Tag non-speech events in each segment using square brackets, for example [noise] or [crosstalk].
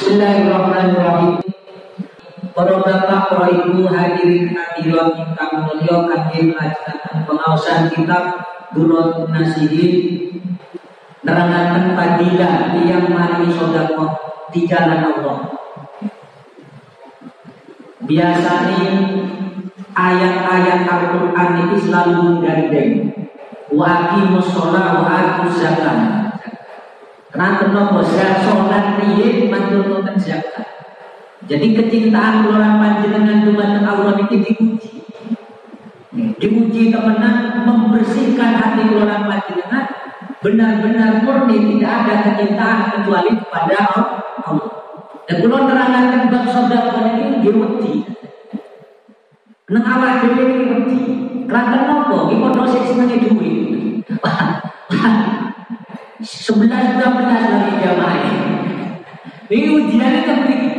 Bismillahirrahmanirrahim. Para bapak, para ibu hadirin hadirat mulia kadir majelis pengawasan kitab Durut Nasihin nerangaken fadilah yang mari sedekah di jalan Allah. Biasanya ayat-ayat Al-Quran itu selalu menggandeng wa aqimus sholat wa zakat. Kenapa nopo sholat piye mantul zakat. Jadi kecintaan orang panjenengan dumateng Allah ini diuji. Diuji temenan membersihkan hati orang panjenengan benar-benar murni tidak ada kecintaan kecuali kepada Allah. Dan kalau terangkan bab saudara ini diuji. Nang awak dhewe iki wedi. Kelantan nopo? Duit. [laughs] 11 belas lagi jamaah. Ini ujiannya kepiting.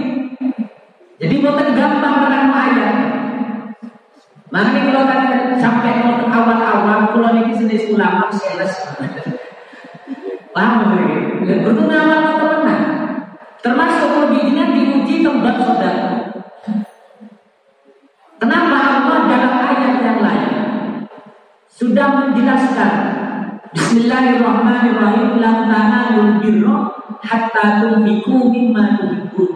Jadi bukan gampang terang ayat. Makanya kalau kan sampai ke awal-awal, kalau ini sini ulama sales. Paham ya? Betul nama kita menang. Termasuk lebihnya diuji tempat saudara. Kenapa Allah dalam ayat yang lain sudah menjelaskan Bismillahirrahmanirrahim lam tanalul birra hatta tunfiqu mimma tuhibbun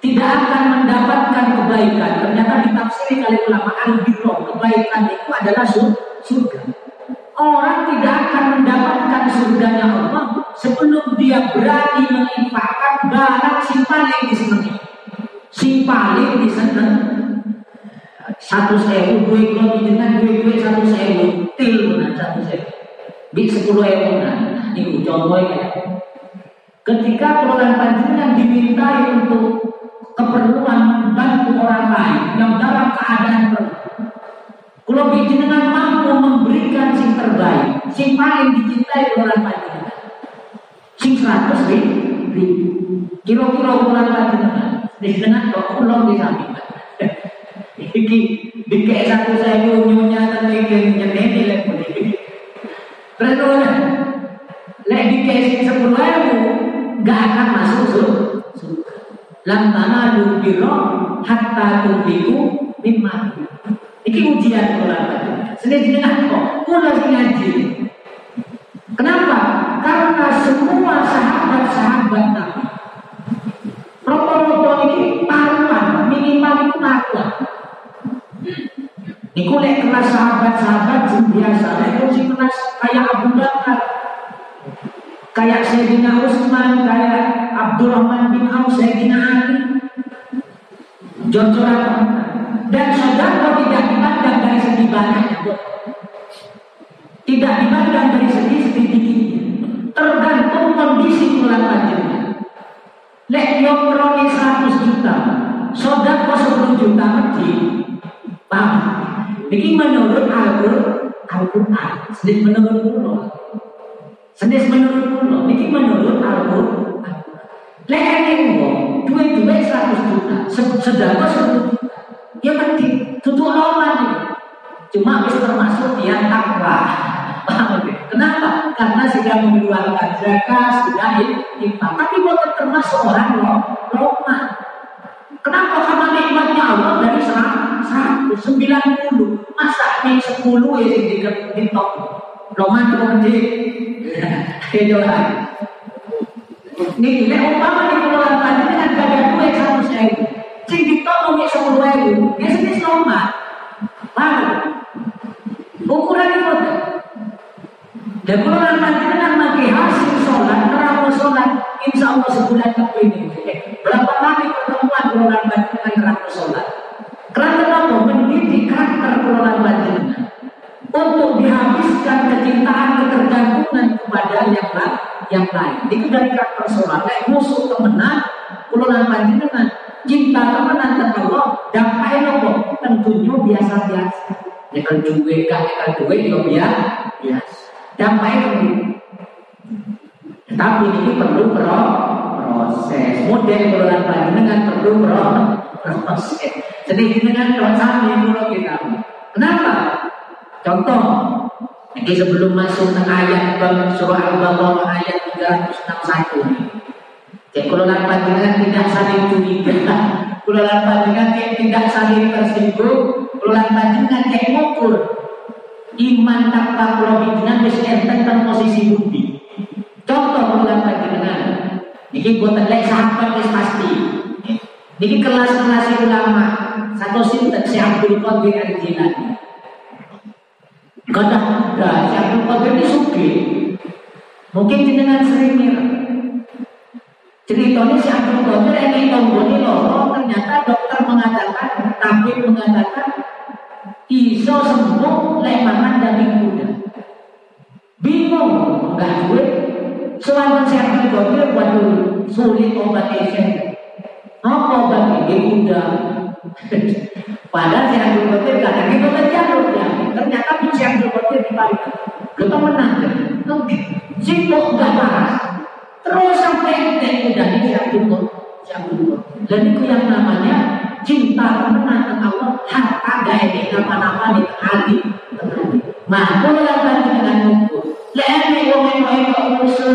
tidak akan mendapatkan kebaikan. Ternyata ditafsiri oleh ulama al-birro, kebaikan itu adalah surga. Orang tidak akan mendapatkan surganya Allah sebelum dia berani menginfakkan barang si paling disenangi. Si paling disenangi. Satu sewu, dua kilo dengan dua dua satu sewu, til. Di sepuluh ewu nah, ini contohnya. Ketika perolehan panjenengan dimintai untuk keperluan membantu orang lain yang dalam keadaan perlu. Kalau dengan mampu memberikan sing terbaik, sing paling dicintai orang lain, sing seratus ribu, kira-kira orang panjenengan, dengan kok pulang di samping. Iki dikek satu saya nyonya dan iki nyeneni lek iki. Terus lek dikek sepuluh ribu, gak akan masuk surga lam tanadu birra hatta tunfiqu mimma Iki ujian ulama. Sini jenengan kok kula ngaji. Kenapa? Karena semua sahabat-sahabat Nabi Roto-roto ini paruan, minimal itu paruan. Niku lek kelas sahabat-sahabat biasa, lek kayak Abu Bakar, kayak Sayyidina Utsman, kayak Abdurrahman bin Auf, Sayyidina Ali, jor-joran dan saudara tidak dipandang dari segi banyaknya, tidak dipandang dari segi sedikitnya, tergantung kondisi bulan panjangnya. Lek yo kroni 100 juta, saudara 10 juta mati, paham? Ini menurut Al-Quran, sedikit menurut Allah. Senis menurut kulo, ini menurut Al-Quran. Lek ini wong, duit-duit 100 juta, sedangkan 10 juta. Ya penting, tutup normal Cuma bisa termasuk yang takwa. Kenapa? Karena sudah mengeluarkan zakat, sudah infak. Tapi bukan termasuk orang Roma. Kenapa? Karena nikmatnya Allah dari 100, 90. Masa ini 10 ya di, di top. Roma itu gede. Kejolan. Nih, nek umpama di pulau tadi dengan gada duit satu sewu, sing ditolong nih sepuluh ribu, dia sendiri normal. Lalu, ukuran itu dan kalau nanti dengan mati hasil sholat, terang sholat, insya Allah sebulan kepingin. Berapa kali pertemuan kalau nanti dengan terang sholat? Karena apa? Mendidik karakter kalau nanti untuk dihabiskan kecintaan ketergantungan kepada yang lain yang lain. Itu dari karakter sholat kayak musuh temenan kululan panjenengan cinta temenan dan Allah dampaknya nopo tentunya biasa biasa ya kan duwe kah ya kan duwe biasa. Biasa. Dampaknya tapi ini perlu proses. Model kululan panjenengan perlu proses jadi dengan dosa ini kita kenapa Contoh, ini sebelum masuk ke ayat surah Al-Baqarah ayat 361. Jadi kalau panjenengan tidak saling curiga, [laughs] kalau panjenengan tidak saling tersinggung, kalau panjenengan kayak ngukur iman takwa kalau panjenengan wis enten tentang posisi budi. Contoh kalau panjenengan, ini buatan lek sahabat pasti. Ini kelas-kelas ulama satu sinten si Abdul Qadir Al-Jilani. Kata si Abdul Qadir ini suki. Mungkin jenengan sering mirip Ceritanya si Abdul Qadir ini tonggoni loro ternyata dokter mengatakan, tabib mengatakan iso sembuh lemangan daging kuda. Bingung, enggak gue. Soalnya si Abdul Qadir waduh sulit obat esen. Apa obat ini kuda? Padahal si Abdul Qadir katanya itu kan jalur ya. Ternyata si Abdul Qadir dibalik. Kita menang. Si kok enggak parah. Terus sampai ente udah ini siapin kok, siapin Dan itu yang namanya cinta temenan ke Allah, harta gaya di nama-nama di hati. Nah, kalau yang tadi dengan ngumpul, lene wong yang kok musuh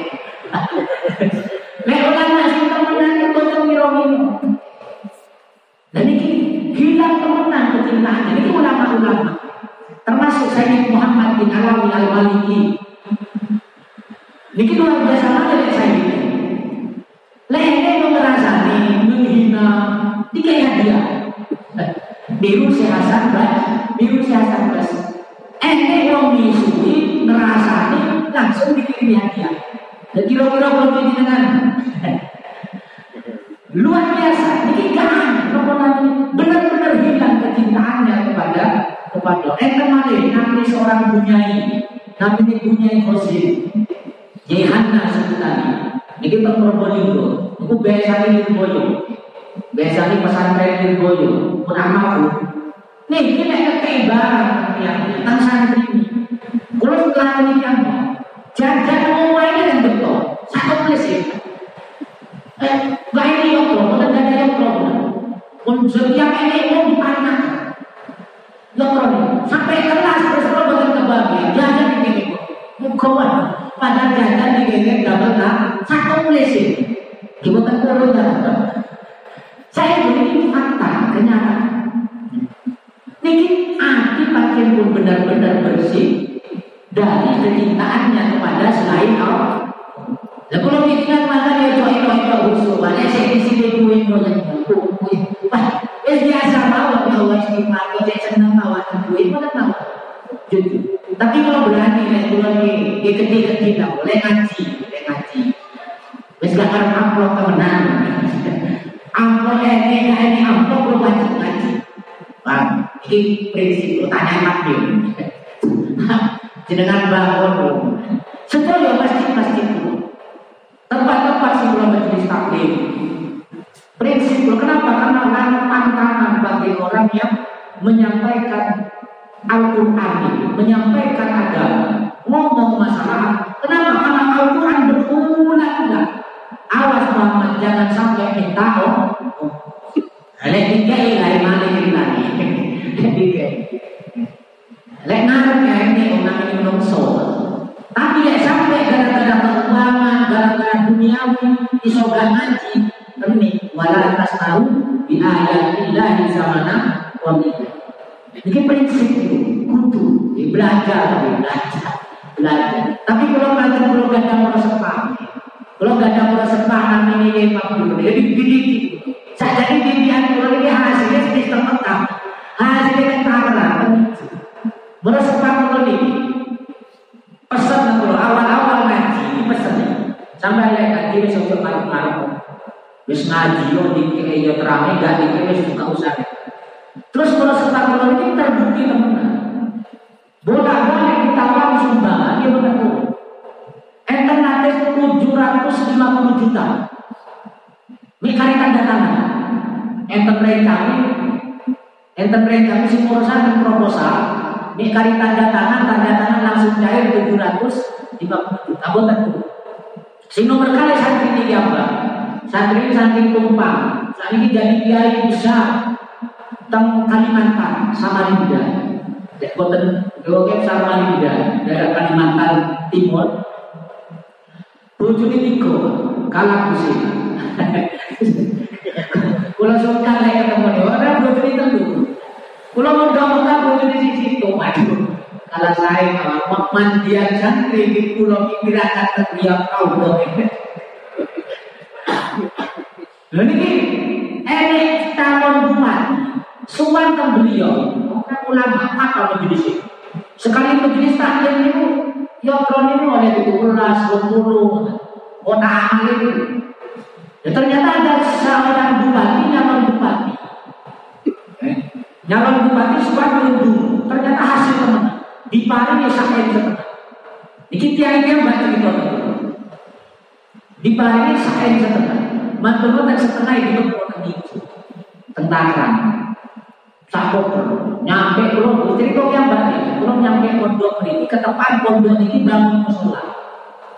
Al-Quran menyampaikan agama, ngomong masalah. Kenapa? Karena Al-Quran berulang-ulang. Awas jangan sampai kita oh. Lek tiga ilai mana ceritanya? Tiga. Lek ngarep ya ini orang ini menungso. Tapi lek sampai gara-gara keuangan, gara-gara duniawi, isogan ngaji, ini wala atas tahu di ayat di zamana wa Ini prinsip belajar, belajar, belajar. Tapi kalau belajar kalau gak ada merasa paham, kalau gak ada merasa paham ini ya dulu, jadi dididik. Saya jadi didikan kalau ini hasilnya sedikit terpetam, hasilnya kan Merasa paham ini, pesan kalau awal-awal ngaji, pesan sampai lihat ngaji besok cepat malam. Wis ngaji yo dikira yo terame gak dikira wis buka usaha. Terus kalau setelah kalau ini terbukti teman-teman. Bolak-balik ditawari sumbangan dia betul. Alternatif 750 juta. Mikari tanda tangan. Enten kami, enten kami si urusan proposal. Mikari tanda tangan, tanda tangan langsung cair 750 juta. Boten tuh. Si nomor kali santri ini apa? santri santri tumpang saat ini jadi kiai besar teng Kalimantan Samarinda Dek boten Geoke Samarinda daerah Kalimantan Timur bojone tiga kalah kusik [laughs] Kula suka lek ketemu ora bojone tentu Kula mudah-mudahan bojone sisi itu waduh kalau saya kalau mandian santri di pulau pikirakan terbiak kau Lalu ini enek calon bupati, suwan ke beliau, bukan ulama apa lebih di sini. Sekali majelis taklim itu, ya kron ini oleh itu ulas, berpuluh, kota amal itu. Ya ternyata ada seorang bupati, nyalon bupati. Nyalon bupati suwan dulu, ternyata hasil teman. Di Paris ya sampai di setengah. Ini tiang-tiang baca gitu. Di Paris sampai di setengah. Mantul tak setengah itu orang itu tentara sakop nyampe belum cerita yang balik belum nyampe pondok ini ke tempat pondok ini bangun musola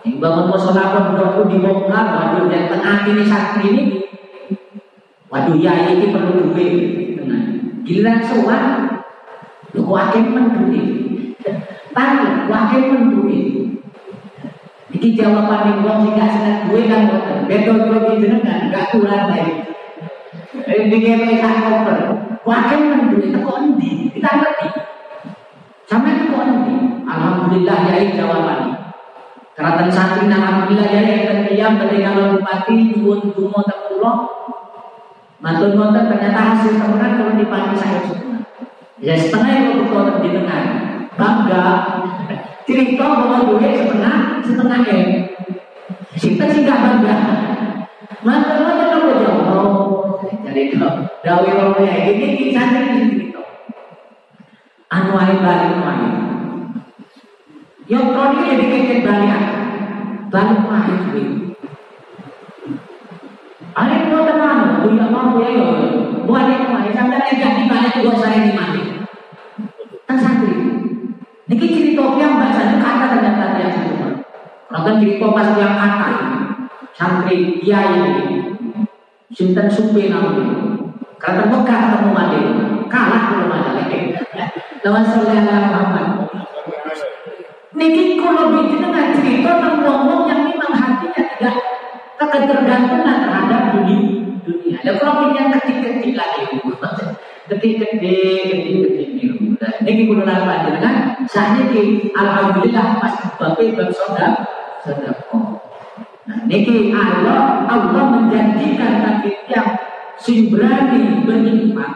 yang bangun musola pondok itu dibongkar waduh dan tengah ini santri ini waduh ya ini perlu duit giliran soal lu wakil menduit tanya wakil menduit Iki jawaban wong sing gak seneng gue kan boten. Metodologi jenengan gak kurang baik. Eh dikene sak koper. Wakil menduli teko endi? Kita ngerti. Sampai teko endi? Alhamdulillah ya jawaban. Keratan santri alhamdulillah ya yang ketika kalau bupati nyuwun donga teng Matur nuwun ternyata hasil temenan kalau dipati saya. Semua. Ya setengah yang kula jenengan. Bangga. Cerita bahwa duit setengah setengah M. Kita sih bangga. Mantan mantan kamu jauh jadi kau dawi orangnya ini kita ini cerita anu air balik main yang kau keket balik balik main Ada mau tenang, punya mampu ya, buat yang main, sampai yang balik buat saya di mati. Kan santri, Niki cerita yang bahasanya kata ternyata dia semua. Kalau cerita pas yang kata santri dia ini, sinten supi namanya. Kata Mekah ketemu mati, kalah kalau ada lagi. Lawan Sallallahu Muhammad. Niki kalau bikin dengan cerita tentang yang memang hatinya tidak ketergantungan terhadap dunia. dunia. Dan kalau yang kecil-kecil lagi, [laughs] kecil-kecil, kecil-kecil. Niki kudu napa jenengan sakniki alhamdulillah pas bape bab sedekah sedekah. Nah niki Allah Allah menjanjikan bagi tiap sing berani beriman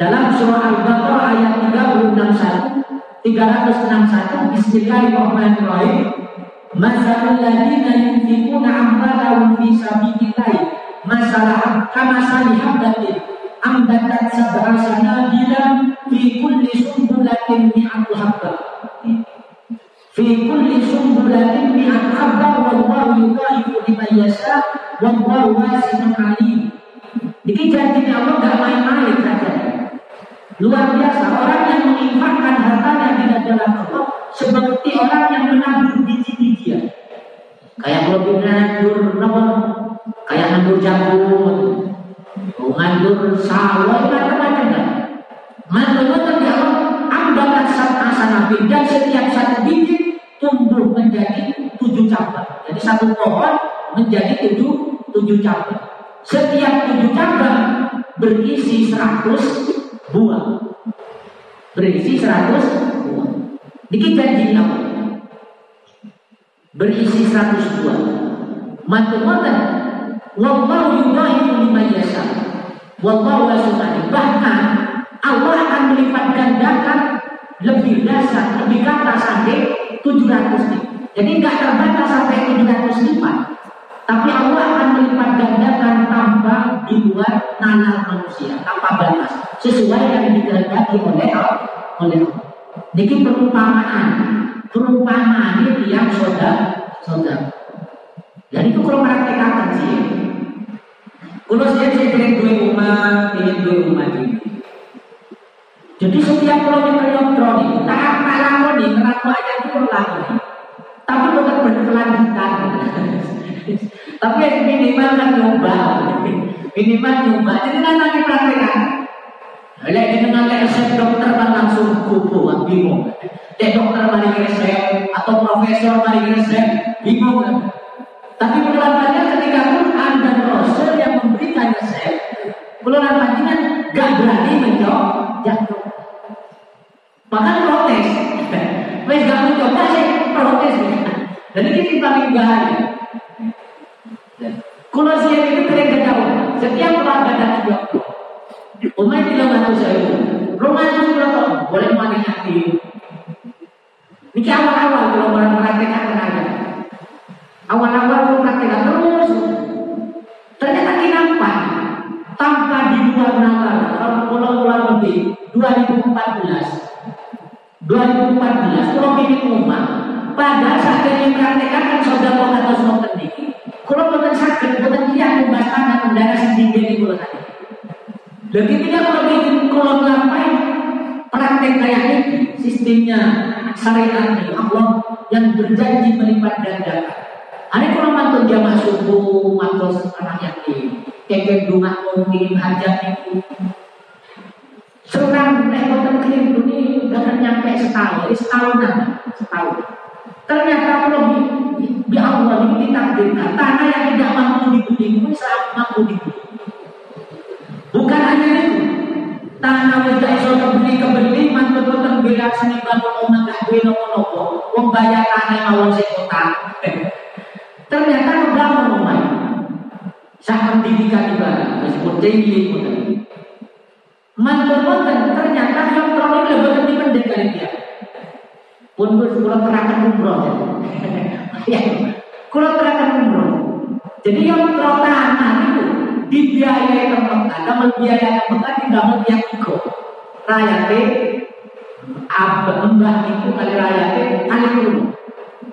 dalam surah Al-Baqarah ayat 361 361 Bismillahirrahmanirrahim Masalul ladina yunfikuna amwalahum fi sabilillah masalah kama salihabatin ambatat sab'a sanabila fi kulli sumbulatin mi'atu habba fi kulli sumbulatin mi'atu habba wallahu yudhaifu liman yasha. Wallahu wasi'un alim. Jadi janjinya Allah gak main-main saja. Luar biasa. Orang yang menginfakkan hartanya tidak dalam Allah seperti orang yang menabur biji-bijian kayak kalau kita nadur kayak nganggur jagung, nganggur sawah, macam-macam kan. Mantul-mantul ya Allah, ambalan asanabil dan setiap satu bibit tumbuh menjadi tujuh cabang. Jadi satu pohon menjadi tujuh tujuh cabang. Setiap tujuh cabang berisi seratus buah. Berisi seratus buah. Dikit janji apa? Berisi seratus buah. Mantul-mantul. Wallahu yudahimu lima yasa. Wallahu wasumani. Bahkan Allah akan melipat gandakan lebih dasar, lebih kata sampai 700 nih. Jadi nggak terbatas sampai 705. Tapi Allah akan melipat gandakan tanpa di luar nalar manusia, tanpa batas, sesuai yang dikehendaki oleh Allah. Oleh Allah. Jadi perumpamaan, perumpamaan ini yang saudara, saudara. Dan itu kalau praktek sih. Kalau saya ingin dua umat, ingin dua umat ini. Jadi setiap proyek elektronik, tak apa lakoni, ngeraku aja itu lakoni. Tapi bukan berkelanjutan. [laughs] Tapi minimal kan nyoba, [laughs] minimal nyoba. Jadi nanti praktekan. Lihat dengan resep dokter kan langsung kupu, bingung. Dek dokter mari resep atau profesor mari resep, bingung kan. Tapi kelihatannya ketika Quran dan Rasul yang memberikan resep, kelihatannya gak berani menjawab jatuh. Bahkan protes. Wes gak mencoba sih protes. Jadi ini paling bahaya. Kalau siap itu keren ketahuan. Setiap orang datang juga. Tidak bantu saya. Rumah itu sudah tahu. Boleh mati hati. Ini awal-awal kalau orang praktekkan tenaga. Awal-awal kalau praktekkan terus. Ternyata kenapa? Tanpa di luar nalar. Kalau pulang-pulang lebih. 2014. 2014 kalau bikin rumah pada saat ini praktekan kan saudara atau saudara ini kalau bukan sakit bukan dia membahas anak mendarah sendiri di bulan tadi lebih tidak kalau bikin kalau ngapain praktek kayak ini sistemnya syariat Allah yang berjanji melipat gandakan ada kalau mantul jamaah subuh mantul anak yatim kayak bunga mungkin hajat itu Seorang lepotan kirim ini gak nyampe setahun, setahunan, setahun. Ternyata kalau di, di, Allah ini ditakdirkan tanah yang tidak mampu dibeli pun mampu dibeli. Bukan hanya itu, tanah wajah iso kebeli kebeli mantu boten bela seni bangun omah gak duwe nopo-nopo, wong bayar tanah mawon sing kota. Ternyata ngebangun omah. Sak pendidikan ibadah, meskipun tinggi pun Mantul-mantul ternyata yang terlalu lebih pendek kali dia. Pun gue kurang terangkan umroh. Ya, [laughs] kurang terangkan umroh. Jadi yang tanah itu dibiayai ke Mekah, dalam biaya ke Mekah tidak melihat iko. Rakyatnya abah mbah itu kali rakyatnya kali dulu.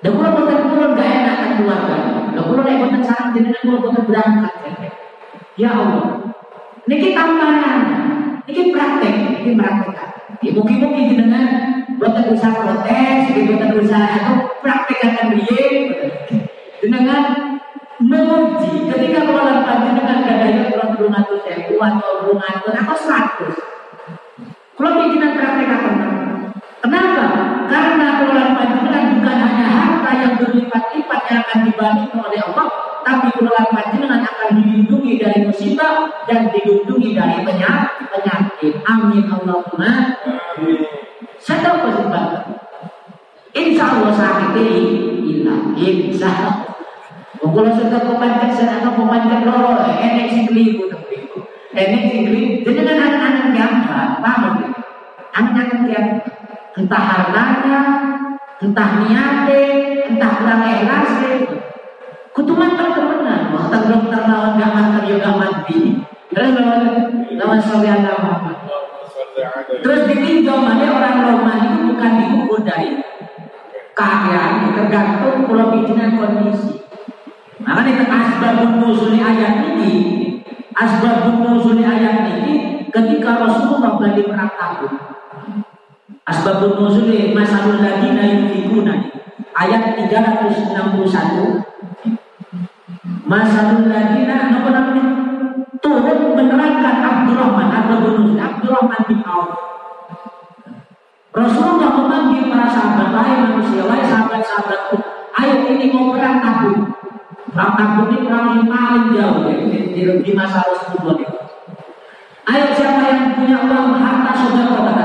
Dan kalau bukan turun gak enak kan keluarga. Dan kalau naik bukan sangat jenengan kalau bukan berangkat. Ya Allah, ini kita tambahan. Ini praktek, ini praktek. Ya, mungkin-mungkin dengan buat usaha protes, buat usaha atau praktek akan dia dengan belum atau atau seratus. Kalau bikinan praktek apa? Kenapa? Karena pengelolaan panjenengan bukan hanya harta yang berlipat-lipat yang akan dibagi oleh Allah, tapi pengelolaan panjenengan akan dilindungi dari musibah dan dilindungi dari penyakit. penyakit. Amin Allahumma. Saya tahu sebab. Insya Allah sakit ini hilang. Insya Allah. Kalau sudah pemanjat sana pemanjat loro, enek sing keliru tapi enek sing keliru. Jadi kan anak-anak gambar, paham? Anak-anak gambar entah hartanya, entah niatnya, entah kurang ikhlas Kutuman terkemenan, waktu dokter lawan gaman teryoga mati. Terus lawan lawan sholli Muhammad. Terus ditinjau mana orang Roman itu bukan dari keadaan, tergantung pulau bikinan kondisi. Makanya itu asbabun nuzuli ayat ini, asbabun bali perang tabuk. Asbabun nuzul masalul lagi ladina yunfikuna. Ayat 361. Masalul lagi na nomor turun menerangkan Abdurrahman Abdurrahman Abdurrahman bin Auf. Rasulullah memanggil para sahabat lain manusia lain sahabat-sahabatku. Ayat ini mau perang tabuk. Perang tabuk ini perang yang paling jauh ya, di, di, di masa Rasulullah punya uang harta saudara kata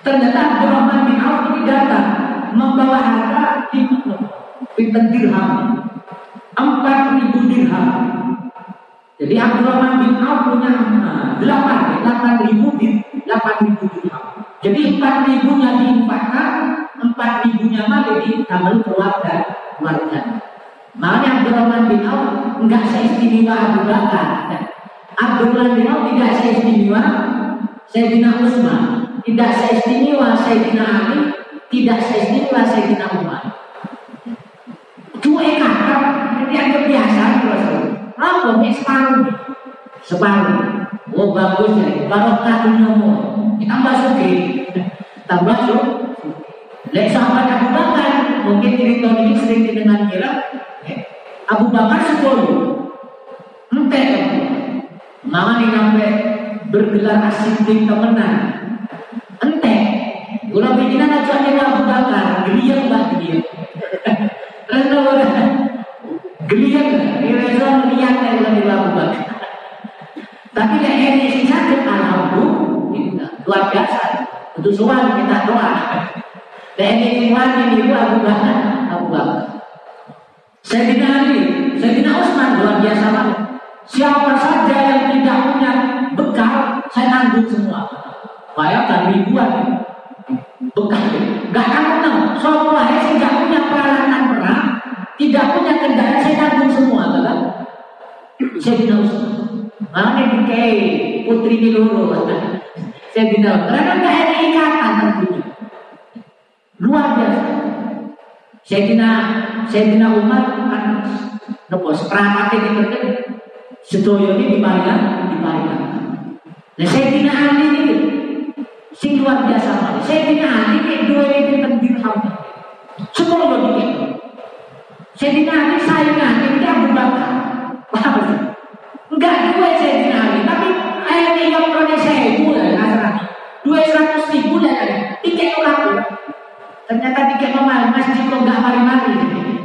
Ternyata Abdurrahman bin Auf ini datang membawa harta di pinten dirham. Empat ribu dirham. Jadi Abdurrahman bin Auf punya eh, delapan, delapan ribu delapan ribu dirham. Jadi empat ribunya diinfakkan, empat ribunya malah taman keluarga keluarga. Makanya Abdurrahman bin Auf enggak seistimewa Abu Bakar. Bin Auf tidak seistimewa Sayyidina Utsman, tidak seistimewa Sayyidina Ali, tidak seistimewa Sayyidina Umar. Cuek kakak, dianggap biasa terus. Apa nih separuh? Separuh. Oh bagus ya, barokah dunyamu. Tambah suki, tambah suki. Lek sahabat Abu Bakar, mungkin cerita ini sering didengar kira Abu Bakar sepuluh. Ente Mama nih sampai bergelar asik tim temenan. Ente. Gula bikinan aja dia Abu Bakar, geliang bah [laughs] geliang. Rasa orang geliang, ini rasa lihat yang Abu Bakar. Tapi yang ini sih sakit alhamdulillah luar biasa. Untuk soal kita doa. Dan ini semua ini Abu Bakar, Abu Bakar. Sayyidina Ali, Sayyidina Utsman luar biasa banget. Siapa saja yang tidak punya bekal, saya tanggung semua. Bayangkan ribuan bekal. Gak tanggung, semua yang tidak punya peralatan perang, tidak punya kendaraan, saya tanggung semua, kan? Sayyidina Utsman. Mana dikai putri di loro, saya bilang, karena nggak ada ikatan tentunya. Luar biasa. Sayyidina Sayyidina Umar kan nopo seperangkat ini berarti sedoyo ini diparingan diparingan. Nah Sayyidina Ali ini sing luar biasa Sayyidina Ali ini dua ini tentang dirham. Semua lo dikit. Sayyidina Ali saingan ini Abu Bakar. Paham? Enggak dua Sayyidina Ali, tapi ayat yang pernah saya itu lah Dua seratus ribu lah tiket orang Ternyata tiket nomor masjid kok nggak mari-mari.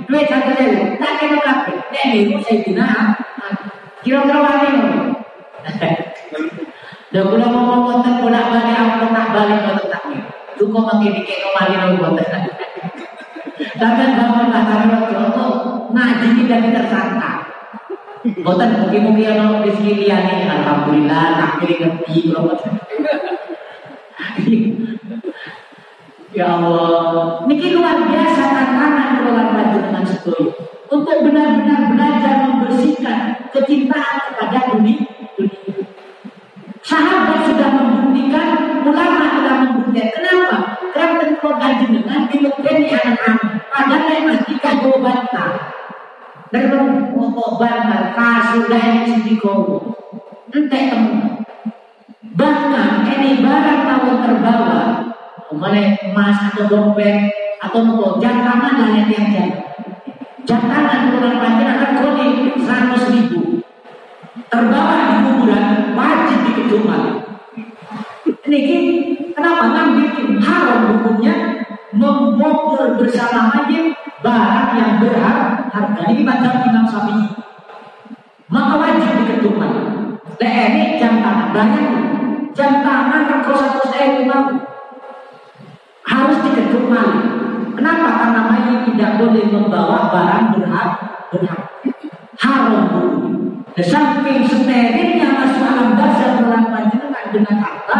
Duit satu ribu, tak kena kafe. Nek saya tidak. Kira-kira wani [laughs] loh. Dan kalau ngomong konten bolak balik aku tak balik ke tak. Tuh kok makin tiket nomor ini konten. Tapi bangun waktu itu ngaji kita tersangka. Boten mungkin-mungkin ono rezeki liyane alhamdulillah tak kiri ngerti kalau [laughs] Ya Allah, niki luar biasa tantangan baju dengan sedoyo untuk benar-benar belajar membersihkan kecintaan kepada dunia. Sahabat sudah membuktikan, ulama sudah membuktikan. Kenapa? Karena tentu dengan dilebeni anak-anak. Padahal yang kagak bantah. Dan mau bantah, kasur dan sedikit. Entah teman. Bahkan ini barang tahun terbawa Ke mana emas atau dompet atau nopo jantangan lah yang jam. Jantangan panjang akan kodi seratus ribu. Terbawa di kuburan wajib dikecuman. Ini kenapa ngambil haram hukumnya membongkar bersama mayit barang yang berhak harga ini baca Imam Syafi'i. Maka wajib dikecuman. Nah ini banyak jam satu saya mau harus diketuk maling. Kenapa? Karena mayit tidak boleh membawa barang berhak berhak haram Dan samping sterilnya masuk alam dasar bulan panjenengan dengan harta.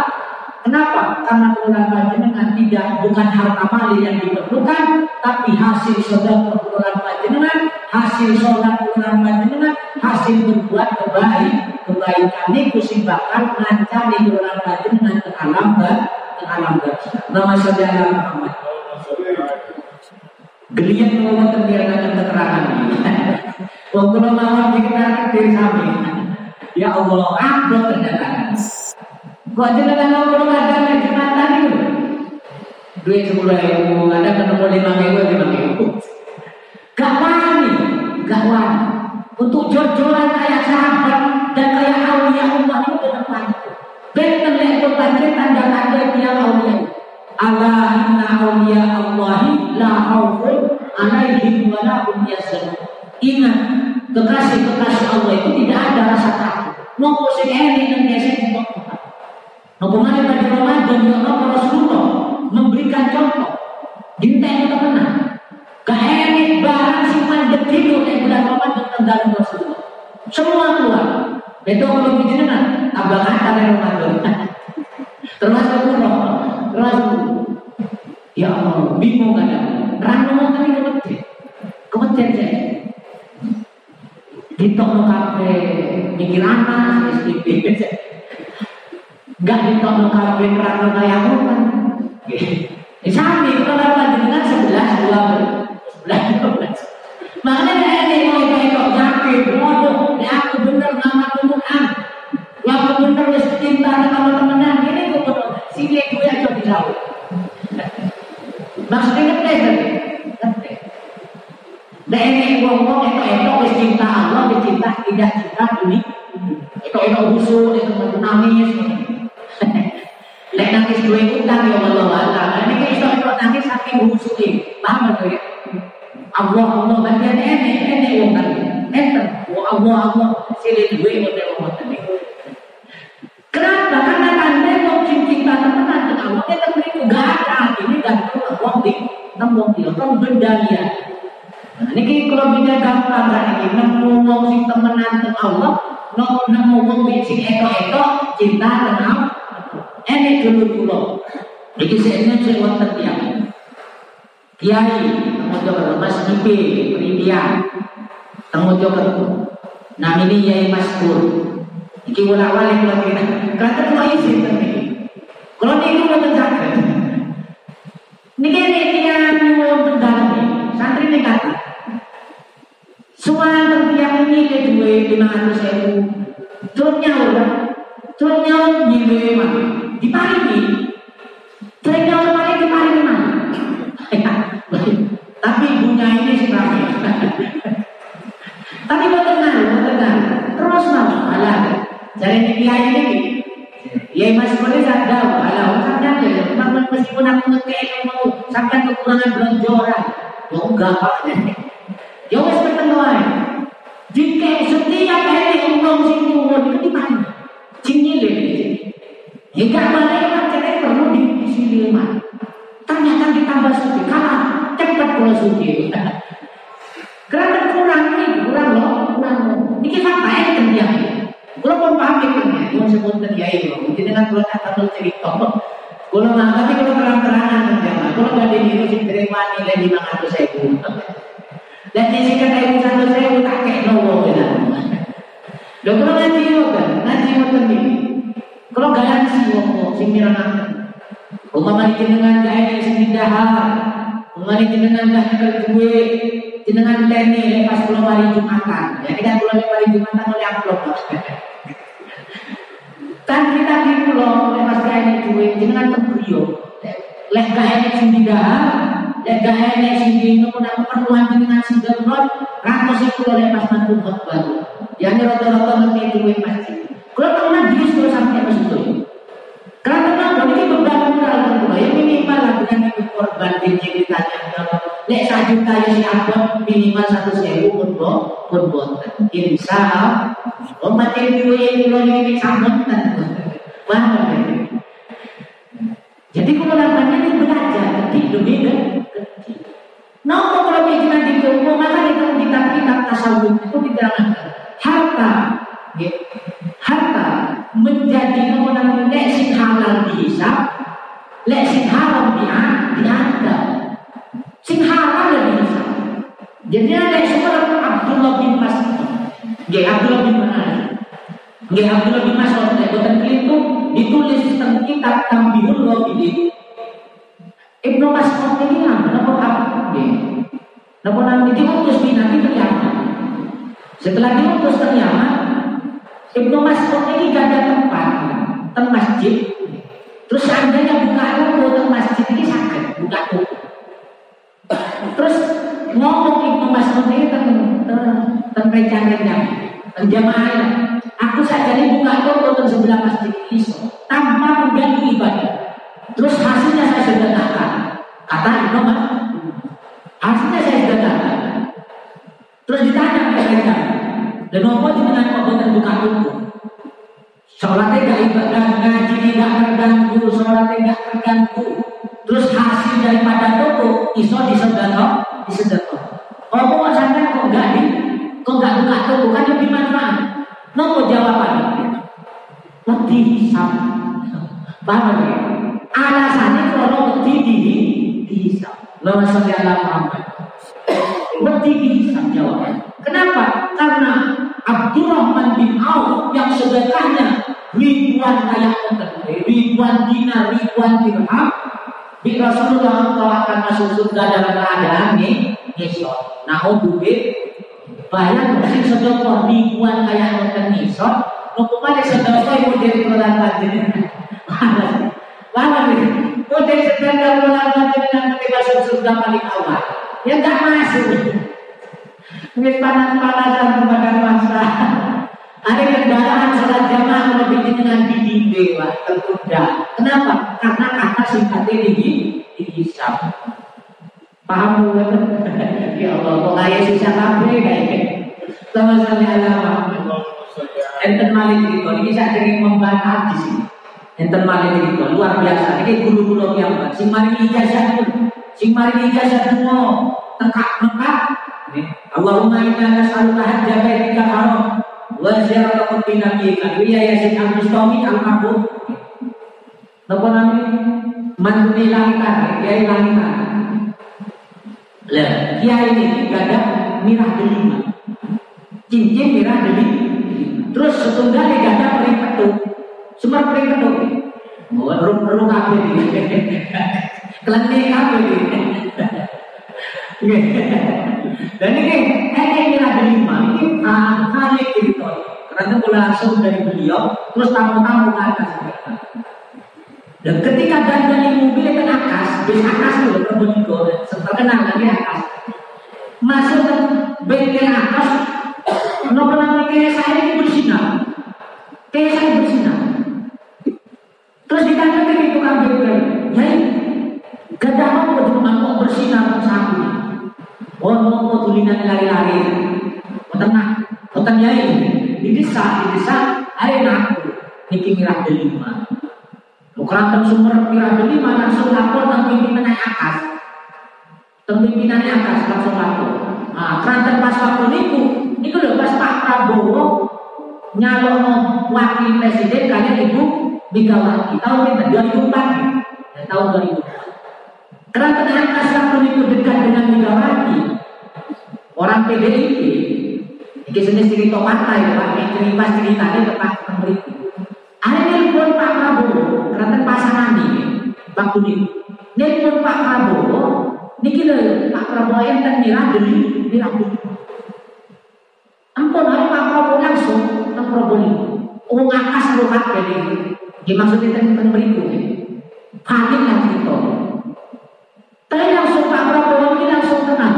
Kenapa? Karena bulan panjenengan tidak bukan harta mali yang diperlukan, tapi hasil saudara bulan panjenengan, hasil sholat bulan panjenengan, hasil berbuat kebaik, kebaikan ini kusibakan ngancani bulan panjenengan ke alam alam Nama saudara Muhammad. Geliat ngomong terbiarkan keterangan ini. [laughs] Waktu mau kita diri kami. Ya Allah, aku ternyata. Kok jenengan ngomong ada lagi mata nih? Duit sepuluh ribu, ada ketemu lima ribu, lima ribu. Gak wani, gak wani. Untuk jor-joran kayak sahabat dan kayak awliya Allah itu ke depan. Benten lekot banjir tanda-tanda dia awliya. Allah inna awliya Allahi la khawfun alaihim wa la hum Ingat, kekasih-kekasih Allah itu tidak ada rasa takut. Nopo sing enek dan gesek Nopo mana pada Ramadan ya Nopo Rasulullah memberikan contoh. Dinta yang temenan. Kehenik barang si mandek itu di bulan Ramadan Rasulullah. Semua keluar. Itu belum jenengan. Tambah kata dari Ramadan. [laughs] Termasuk umroh. Termasuk Ya Allah, bingung kan ya. Rano tadi kemetir. Kemetir saya. Ditok no kafe mikir anak, SPP. Gak ditok no kafe rano kayak apa kan. Samping kalau apa dengan sebelas dua ya Allah Allah. Ini kayak itu itu nangis saking usul Paham gak ya? Allah Allah bagian ini ini wong tadi. Enter, Allah Allah silih duwe model wong tadi. Kenapa? Karena tanda mau cinta teman dengan Allah kita beri gak ada ini tahu wong di nemu di kan benda. Nah, kalau bisa gampang kan ini nemu wong sing temenan dengan Allah, nemu wong sing eto-eto cinta dengan Allah. Ini dulu dulu. Iki saya saya wonten tiang. Kiai, temu Mas temu Nah ini Yai Maskur. Iki wala wali kula kira. Kata kula izin tadi. Kalau ini kula menjaga. Niki ini tiang nyuwun tendang santri ini kata. Semua tiang ini ke dua lima ratus ribu. Terus nyawa, terus nyawa nyiwe mah. Terus nyawa paling diparingi mah. Tapi ibunya ini sebenarnya. Tapi mau tenang, mau tenang. Terus mau, alah. Jadi kiai ini, ya masih boleh sadar, alah, sadar ya. Memang meskipun aku ngekei mau sampai kekurangan belanja ya enggak pak. Ya wes bertentuan. Jika setiap hari umum sing nyuwun itu di mana? Cinyilin. Jika malaikat perlu di sini mah. Ternyata ditambah suci, kalah cepat kalau [laughs] suci. Karena kurang nih, kurang loh, kurang loh. Ini kita kan dia. Kalau pun paham itu ya, cuma sebut dia itu. Mungkin dengan kalau kata cerita, kalau nggak tapi kalau terang-terangan kan dia, kalau nggak diri sih terima nilai lima ratus ribu. Dan di sini kata ibu satu ribu tak kayak nopo ya. Lo kalau ngaji kan, ngaji kan ini. Kalau garansi wong sing mirang Umpama jenengan gaya sing dahar, umpama jenengan dah kedue, jenengan teni lepas pulau hari Jumatan. Ya kita pulau hari Jumatan oleh amplop. Kan kita di pulau lepas gaya duwe jenengan terbrio. Leh gaya sing dahar, leh gaya sing di nopo nak perluan jenengan sing derot, ratus sing pulau lepas mantu baru. Yang rata-rata ngerti duwe masjid. Kalau teman justru sampai masuk karena kenapa ini moral kedua yang minimal dengan ibu korban di ceritanya Nek satu juta yang minimal satu sewu pun bo pun boten. Insya Allah umat yang dua yang dua ini sambutan. Mana Jadi kalau namanya ini belajar ketik demi ketik. Nah, kalau kita di rumah maka di kitab-kitab tasawuf itu diterangkan harta, harta menjadi kemenangan lek sing halal dihisap, lek sing haram dianggap. Sing halal ya dihisap. Jadi ada seorang Abdullah bin Mas'ud. Dia Abdullah bin Mas'ud. Dia Abdullah bin lek boten itu ditulis tentang kitab Tambihul Ghafilin. Ibnu Mas'ud ini apa? Napa apa? Nanti diutus di Nabi ternyata. Setelah diutus ternyata Ibnu Mas'ud ini gak ada tempat teng masjid. Terus seandainya buka toko teng masjid ini sakit, buka toko. Terus ngomong Ibnu Mas'ud ini teng teng teng jamaah. Di Rasulullah kalau akan masuk surga dalam keadaan nih, ngisot. Nah, duit bayar mesti sedekah ribuan kayak ngisot, nopo kali sedekah ibu dari bulan panjenengan. Mana nih? Dari sedekah bulan panjenengan ketika masuk surga paling awal. Ya enggak masuk. Mungkin panas-panasan kepada masa. Ada kendaraan sholat jamaah lebih dengan di lah tertunda. Kenapa? Karena kata singkatnya di dihisap. Paham [laughs] Ya Allah, kok kayak sisa kafe kayak sama sekali alama. Enten malih cerita, ini saya ingin membantah di sini. Enten malih cerita, luar biasa. Ini guru-guru yang sing mari ijazah itu, sing mari ijazah dulu, tekak mekak Allahumma inna nas'aluka hajja baitika haram wa ziyarata qubbi nabiyyika. Iya ya Syekh Al-Bustami Al-Mahfud. Napa namanya? Mantune langitan, kiai langitan. Lah, kiai ini gada mirah delima. Cincin mirah delima. Terus setunggal gada pering petuk. Semua pering petuk. Oh, rung-rung kabeh iki. [laughs] Kelene [laughs] kabeh. Mulai langsung dari beliau, terus tamu-tamu ke atas. Dan ketika dandan mobil ke atas, bis atas itu Probolinggo, ini cerita partai, ya, Pak. Ini cerita ceritanya tempat memberi. Ada pun Pak Prabowo, karena pasangan ini, waktu ini. pun Pak Prabowo, ini kita Pak Prabowo yang termirah dari dulu. Ampun, hari Pak Prabowo langsung ke Probolinggo. Oh, ngakas lukat jadi. Ini maksudnya tentang berikut. Paling lah cerita. Tapi langsung Pak Prabowo ini langsung tenang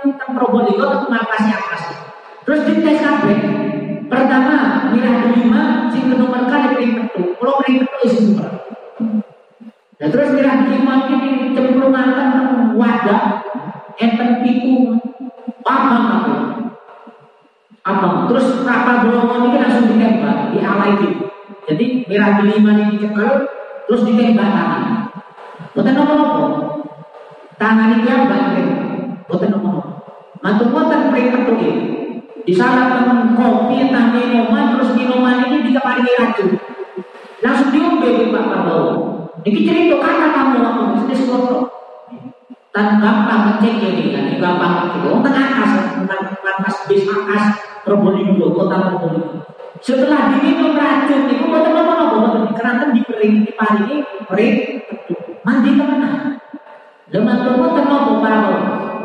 tentang Probolinggo untuk ngapasnya atas. Terus di tes KB, pertama mirah kelima, sing nomor kali piring petu, kalau piring petu isi nomor. Dan terus mirah kelima ini cemplungan wadah, enten pitu, paham aku. Abang, terus kapal bolongan ini langsung ditembak, di awal itu. Jadi mirah kelima ini dicekel, terus ditembak tangan. Bukan nopo-nopo. Tangan itu yang banget. Bukan nopo-nopo. Mantu buatan mereka tuh Di sana temen kopi, entah minuman, terus minuman ini dikeparingi racun. Langsung diombe di Pak Prabowo. Ini cerita kata kamu ngomong bisnis foto. Dan gampang ngecek ini kan, gampang ngecek. Oh, tengah atas, atas bis atas Probolinggo, kota Probolinggo. Setelah diminum racun itu boten apa-apa, boten keranten dipering diparingi pering mandi ke mana? Lemas boten apa Prabowo.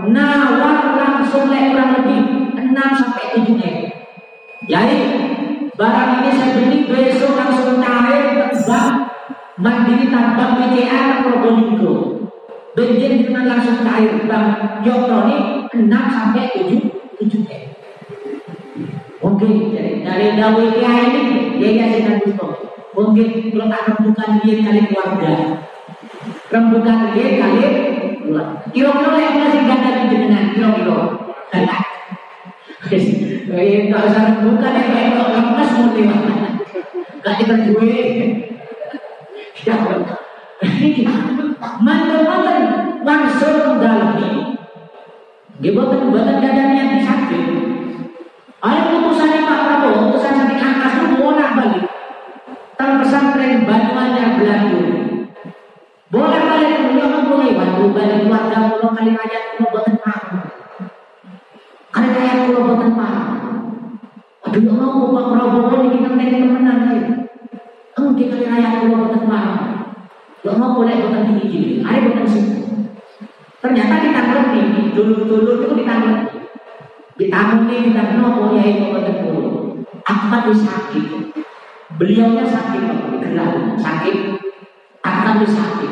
Nawar langsung lek kurang lebih 6 sampai 7 M. Jadi barang ini saya beli besok langsung cair terbang mandiri tambang BCA Probolinggo. Bensin dengan langsung cair bang Yotroni 6 sampai 7 7 M. Mungkin dari dawe kiai ini dia kasih kan Mungkin kalau tak rembukan dia kali keluarga. Rembukan dia kali Kira-kira yang masih ganda di jenengan, kira-kira. Eh, tak usah bukan ya kayak kalau lemes mesti Gak kita duit. Ya, mantan-mantan langsung dalami. Dia buatan dadanya di sakit. Ayo putusannya Pak Prabowo, putusan sakit angkas itu mau balik. Tang pesantren Banyuanyar Belanda. Boleh balik beliau kan boleh bantu balik keluarga pulau kali raya pulau buatan. Kali raya pulau buatan Pak. Aduh, mau Pak Prabowo kita teman-teman ya. Kamu di kali raya pulau buatan Pak. Gak mau boleh tinggi gini, ada bukan situ. Ternyata kita ngerti, dulu-dulu itu kita ngerti. Kita ngerti, kita ya itu bukan dulu. Apa tuh sakit? Beliaunya sakit, gerak, sakit. Apa tuh sakit?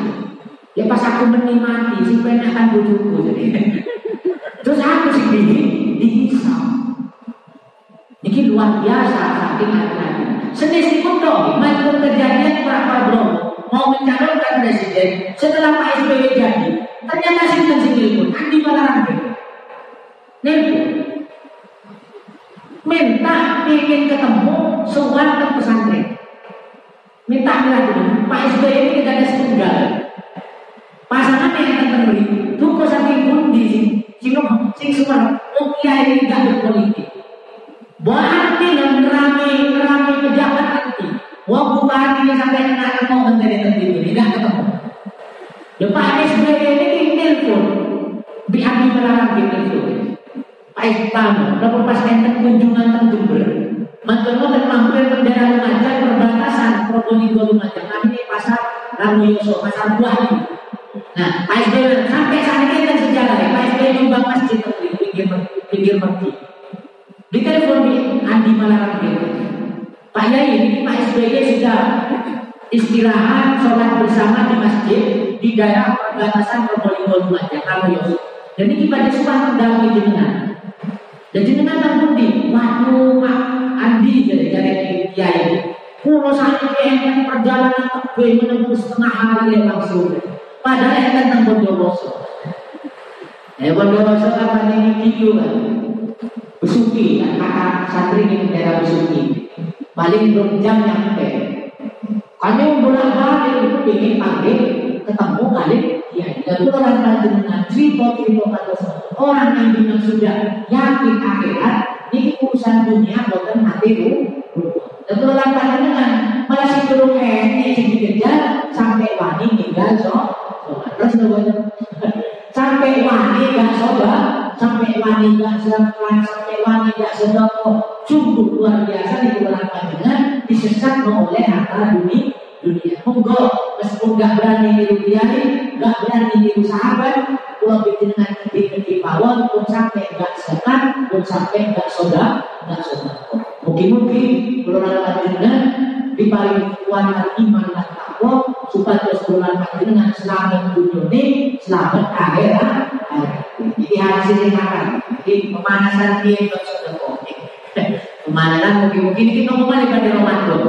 Ya pas aku menikmati, si akan bujuku jadi. [laughs] Terus aku sih di dihisap. Ini luar biasa sakit hati-hati. Senis pun dong, maupun kejadian berapa belum mau mencalonkan presiden setelah Pak SBY jadi ternyata sinten sing pun Andi Balarangke nelpon minta ingin ketemu sowan ke pesantren. Minta milah dulu Pak SBY ini tidak ada setunggal. Pasangan yang akan memberi tuku saking pundi sing sing semua oh ini tidak berpolitik Berarti dan rame rame pejabat nanti Wong bupati ini sampai kena mau menjadi tertinggi, tidak ketemu. Ya Baswedan ini telepon, Abi melarang di telepon. Pak Istana, kalau pas enten kunjungan teng Jember, mantan dan mampir bendera Lumajang perbatasan Probolinggo Lumajang. Kami ini pasar Ramoyoso, pasar buah ini. Nyumbang masjid di pinggir pinggir Merti. Di telepon di Andi Malarang Pak Yai, Pak SBY sudah istirahat sholat bersama di masjid di daerah perbatasan Probolinggo Lumajang, Yos. Jadi kita semua dalam jenengan. Dan jenengan tak bukti, waduh Pak Andi jadi jadi Kiai. Kulo sakit yang perjalanan tebe menempuh setengah hari langsung. Padahal yang tentang Bondowoso. Eh Bondowoso apa ini video kan? Besuki, kan kakak santri di daerah Besuki. Paling belum jam nyampe. Kami bolak balik ingin panggil ketemu kali. Ya itu orang panjenengan cerita cerita pada orang yang bilang sudah yakin akhirat ini urusan dunia bukan hati itu orang panjenengan malah si turun ini dikejar sampai wani tinggal so terus sampai wani gak sobat sampai wani gak zakat, sampai wani gak sedekah, sungguh luar biasa di bulan panjenengan disesat oleh harta dunia. Dunia, monggo meskipun gak berani di dunia ini, gak berani di sahabat, kalau bikin dengan di pawon, pun sampai gak zakat, pun sampai gak soda, gak soda. Mungkin-mungkin bulan panjenengan di paling kuat iman dan takwa supaya bulan panjenengan selamat rasa dia cocok ke kopi. Ke mana mungkin-mungkin kita mau balik pada Ramadan.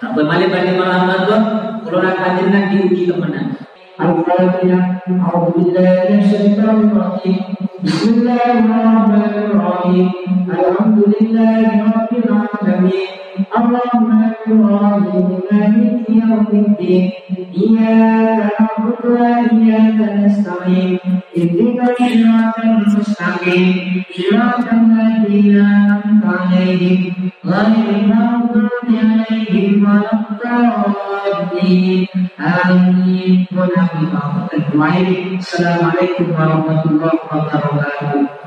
kalau balik pada Ramadan, kalau nak nanti uji temenan. Alhamdulillah, Alhamdulillah, A'udzubillahi minasyaitonir rajim. Bismillahirrahmanirrahim. Alhamdulillahi rabbil alamin. Allahumma rahim, maliki yaumiddin. Iyyaka Baik, Assalamualaikum warahmatullahi wabarakatuh.